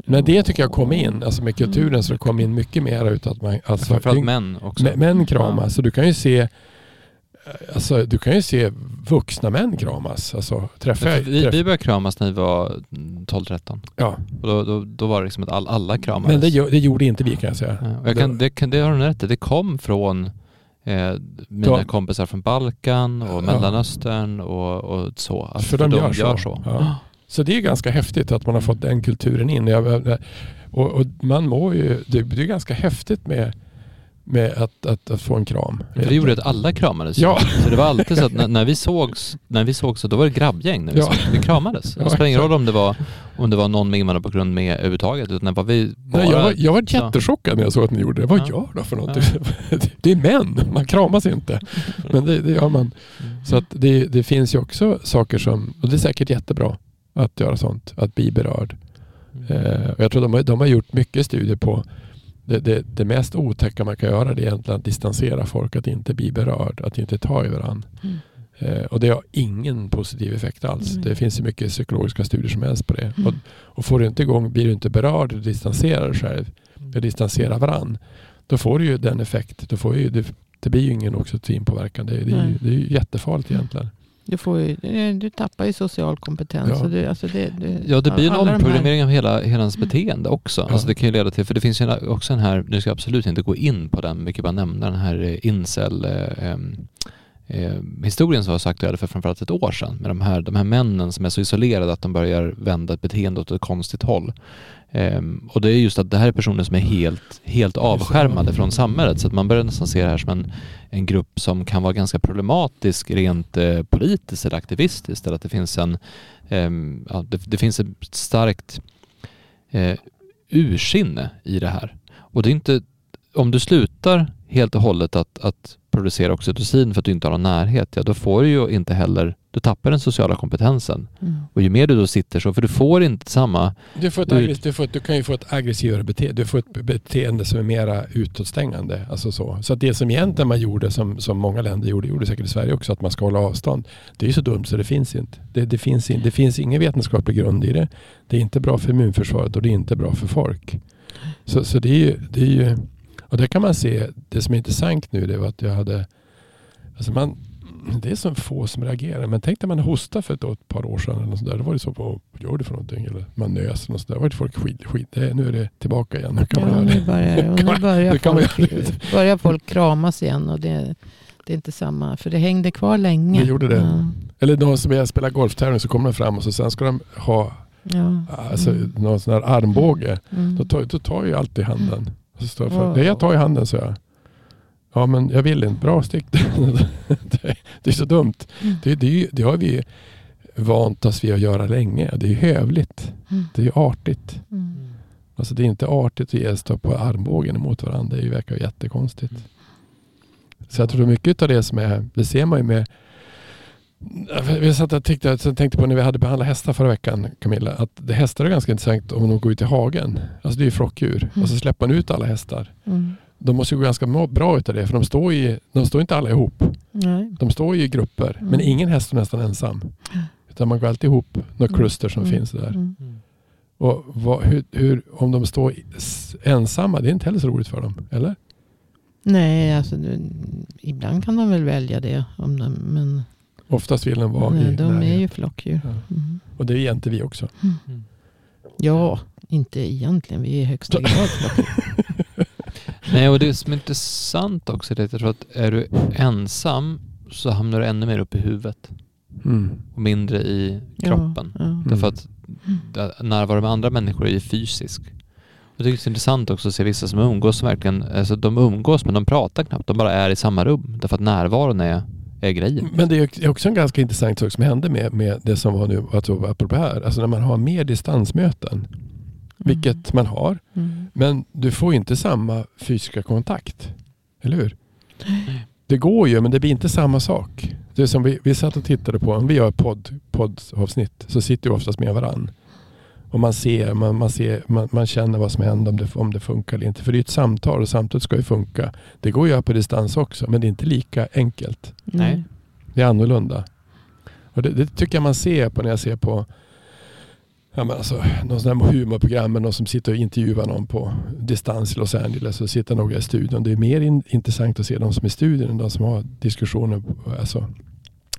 Men det tycker jag kom in, alltså med kulturen så det kom in mycket mer ut att man... Alltså, Framförallt män också. Mä- Män kramas. Så du kan ju se Alltså, du kan ju se vuxna män kramas. Alltså, träffa, Ja, för vi, vi började kramas när vi var 12-13. ja. Och då, då, då var det liksom att all, alla kramades. Men det, det gjorde inte vi kan jag säga. Ja, jag kan, det, kan, det har du rätt i. Det kom från eh, mina Ja. kompisar från Balkan och. Mellanöstern och, och så. Att För de gör så. Ja. Så det är ganska häftigt att man har fått den kulturen in. Och, och man mår ju, det, det är ganska häftigt med, med att, att, att få en kram. För det gjorde att alla kramades. Ja. Så det var alltid så att när, när vi sågs, när vi sågs så då var det grabbgäng när vi Ja. sågs. Vi kramades. Det spelar ingen roll om det var, om det var någon med invandrarbakgrund med överhuvudtaget. Utan var vi bara... Nej, jag, var, jag var så. jättechockad när jag såg att ni gjorde det. Vad Ja. gör då för något? Ja. Det är män, man kramas inte. Men det, det gör man. Mm. Så att det, det finns ju också saker som, och det är säkert jättebra att göra sånt, att bli berörd. Eh, och jag tror de har, de har gjort mycket studier på det, det, det mest otäcka man kan göra är egentligen att distansera folk, att inte bli berörd, att inte ta i varandra. Mm. Eh, och det har ingen positiv effekt alls. Mm. Det finns ju mycket psykologiska studier som helst på det. Mm. Och, och får du inte igång, blir du inte berörd och distanserar dig själv, eller distanserar varann, då får du ju den effekt. Då får ju, det, det blir ju ingen oxytocinpåverkan. Det, det, är ju, Nej. det är ju jättefarligt egentligen. Du, får ju, eh, du tappar ju social kompetens. Ja. Du, alltså det, det, Ja, det blir en de här- omprogrammering av hela, hela ens beteende också. Ja. Alltså det kan ju leda till, för det finns ju också den här, nu ska jag absolut inte gå in på den, mycket bara nämna den här eh, incel eh, eh, historien som var så aktuell för framförallt ett år sedan med de här, de här männen som är så isolerade att de börjar vända ett beteende åt ett konstigt håll. Ehm, och det är just att det här är personer som är helt, helt avskärmade från samhället så att man börjar nästan se det här som en, en grupp som kan vara ganska problematisk rent eh, politiskt eller aktivistiskt eller att det finns en ehm, ja, det, det finns ett starkt eh, ursinne i det här. Och det är inte, om du slutar helt och hållet att, att producera oxytocin för att du inte har någon närhet, ja då får du ju inte heller Du tappar den sociala kompetensen. Mm. Och ju mer du då sitter så, för du får inte samma... Du, får ett Du- aggress- du, får, du kan ju få ett aggressivare beteende. Du får ett beteende som är mera utåtstängande. Alltså så. så att det som egentligen man gjorde, som, som många länder gjorde, gjorde säkert i Sverige också, att man ska hålla avstånd. Det är ju så dumt så det finns inte. Det, det, finns, in, det finns ingen vetenskaplig grund i det. Det är inte bra för immunförsvaret och det är inte bra för folk. Så, så det är ju, det är ju, och där kan man se, det som är intressant nu det var att jag hade, alltså man, det är så få som reagerar. Men tänk när man hostade för ett, ett par år sedan. Eller något där. Då var det så på, vad gör du för någonting? Eller man nös. Eller något sånt där. Då var det folk skit, skit. Det, nu är det tillbaka igen. Nu kan man Ja, nu det. börjar, nu börjar, nu kan man folk, göra det. börjar folk kramas igen. Och det, det är inte samma, för det hängde kvar länge. Det gjorde det. Ja, Eller någon som är spelar golftävling så kommer de fram och så sen ska de ha ja. alltså, Mm. någon sån här armbåge. Mm. Då tar, då tar jag alltid handen. Står jag för, Wow. Nej, jag tar i handen så jag. Ja men jag vill inte. Bra stick. det, det är så dumt. Mm. Det, det, det har vi vant oss vid att göra länge. Det är hövligt. Mm. Det är ju artigt. Mm. Alltså det är inte artigt att ge stå på armbågen emot varandra. Det verkar jättekonstigt. Så jag tror mycket av det som är, det ser man ju med vi satt och tänkte, jag tänkte på när vi hade behandlat hästar förra veckan Camilla. Att det hästar är ganska intressant om de går ut i hagen. Alltså det är ju flockdjur. Mm. Och så släpper man ut alla hästar. Mm. De måste ju gå ganska bra utav det. För de står, ju, de står inte alla ihop. Nej. De står i grupper. Men Mm. ingen häst står nästan ensam. Utan man går alltid ihop. Några Mm. kluster som Mm. finns där. Mm. Och vad, hur, hur, om de står i- ensamma, det är inte heller så roligt för dem. Eller? Nej, alltså ibland kan de väl välja det. Om de, men Oftast vill de vara nej, i de är närheten. ju flockdjur. Ja. Mm. Och det är inte vi också. Ja, inte egentligen. Vi är i högsta grad flockdjur. Nej, och det som är intressant också är att jag tror att är du ensam så hamnar du ännu mer upp i huvudet Mm. och mindre i kroppen. Ja, ja. Därför att där- närvaro med andra människor är ju fysisk. Och det är också intressant också att se vissa som umgås som verkligen, alltså de umgås men de pratar knappt, de bara är i samma rum. Därför att närvaron är, är grejen. Men det är också en ganska intressant sak som hände med, med det som var nu, alltså, apropå här. Alltså när man har mer distansmöten, vilket man har. Mm. Men du får inte samma fysiska kontakt. Eller hur? Det går ju, men det blir inte samma sak. Det är som vi, vi satt och tittade på, om vi gör podd, poddavsnitt så sitter vi oftast med varann. Och man ser, man, man, ser man, man känner vad som händer, om det, om det funkar eller inte. För det är ett samtal och samtalet ska ju funka. Det går ju att göra på distans också, men det är inte lika enkelt. Nej. Det är annorlunda. Och det, det tycker jag man ser på när jag ser på ja, men alltså, någon sån här humorprogram med någon som sitter och intervjuar någon på distans i Los Angeles och sitter några i studion. Det är mer in, intressant att se de som är i studion än de som har diskussioner, alltså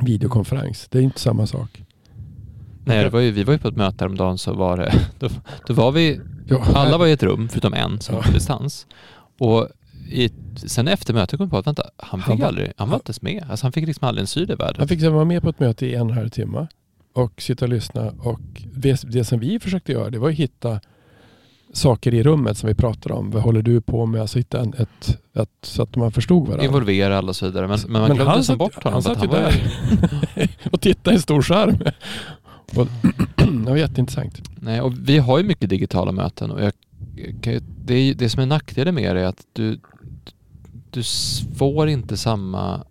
videokonferens. Det är inte samma sak. Nej, det var ju, vi var ju på ett möte häromdagen så var det, då, då var vi, Ja, alla var i ett rum förutom en som Ja. var på distans. Och i, sen efter mötet kom jag på att vänta, han fick Han var- aldrig, han var inte ens med. Alltså han fick liksom aldrig en syl i världen. Han fick vara med på ett möte i en halv timme och sitta och lyssna. Och det, det som vi försökte göra det var att hitta saker i rummet som vi pratade om. Vad håller du på med? Alltså hitta en, ett, ett, så att man förstod varandra. Involvera alla och så vidare. Men, men man Men glömde satt, bort honom. han satt ju där och tittade i en stor skärm. Och, det var jätteintressant. Nej, och vi har ju mycket digitala möten och jag, ju- det, är, det som är nackdelen med det är att du, du får inte samma...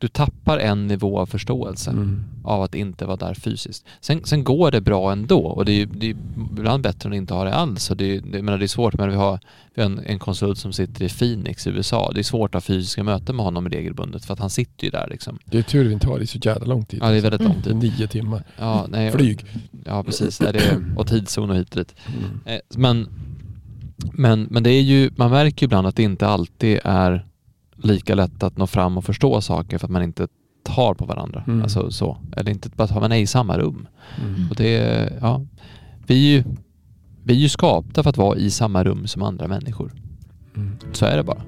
Du tappar en nivå av förståelse Mm. av att inte vara där fysiskt. Sen, sen går det bra ändå och det är, ju- det är ibland bättre än att inte ha det alls. Och det, är- det, menar, det är svårt, men vi har, en, en konsult som sitter i Phoenix i USA. Det är svårt att ha fysiska möten med honom regelbundet för att han sitter ju där liksom. Det är tur vi inte har det så jävla lång tid. Ja, det är väldigt lång är tid. nio timmar. Ja, nej, Flyg. Ja, precis. Nej, det är, och tidszon och hit och dit. Mm. Eh, Men, men, men det är ju, man märker ju ibland att det inte alltid är lika lätt att nå fram och förstå saker för att man inte tar på varandra. Mm. Alltså så. Eller inte bara tar, man är i samma rum. Mm. Och det ja, vi är ju, vi är ju skapta för att vara i samma rum som andra människor. Mm. Så är det bara.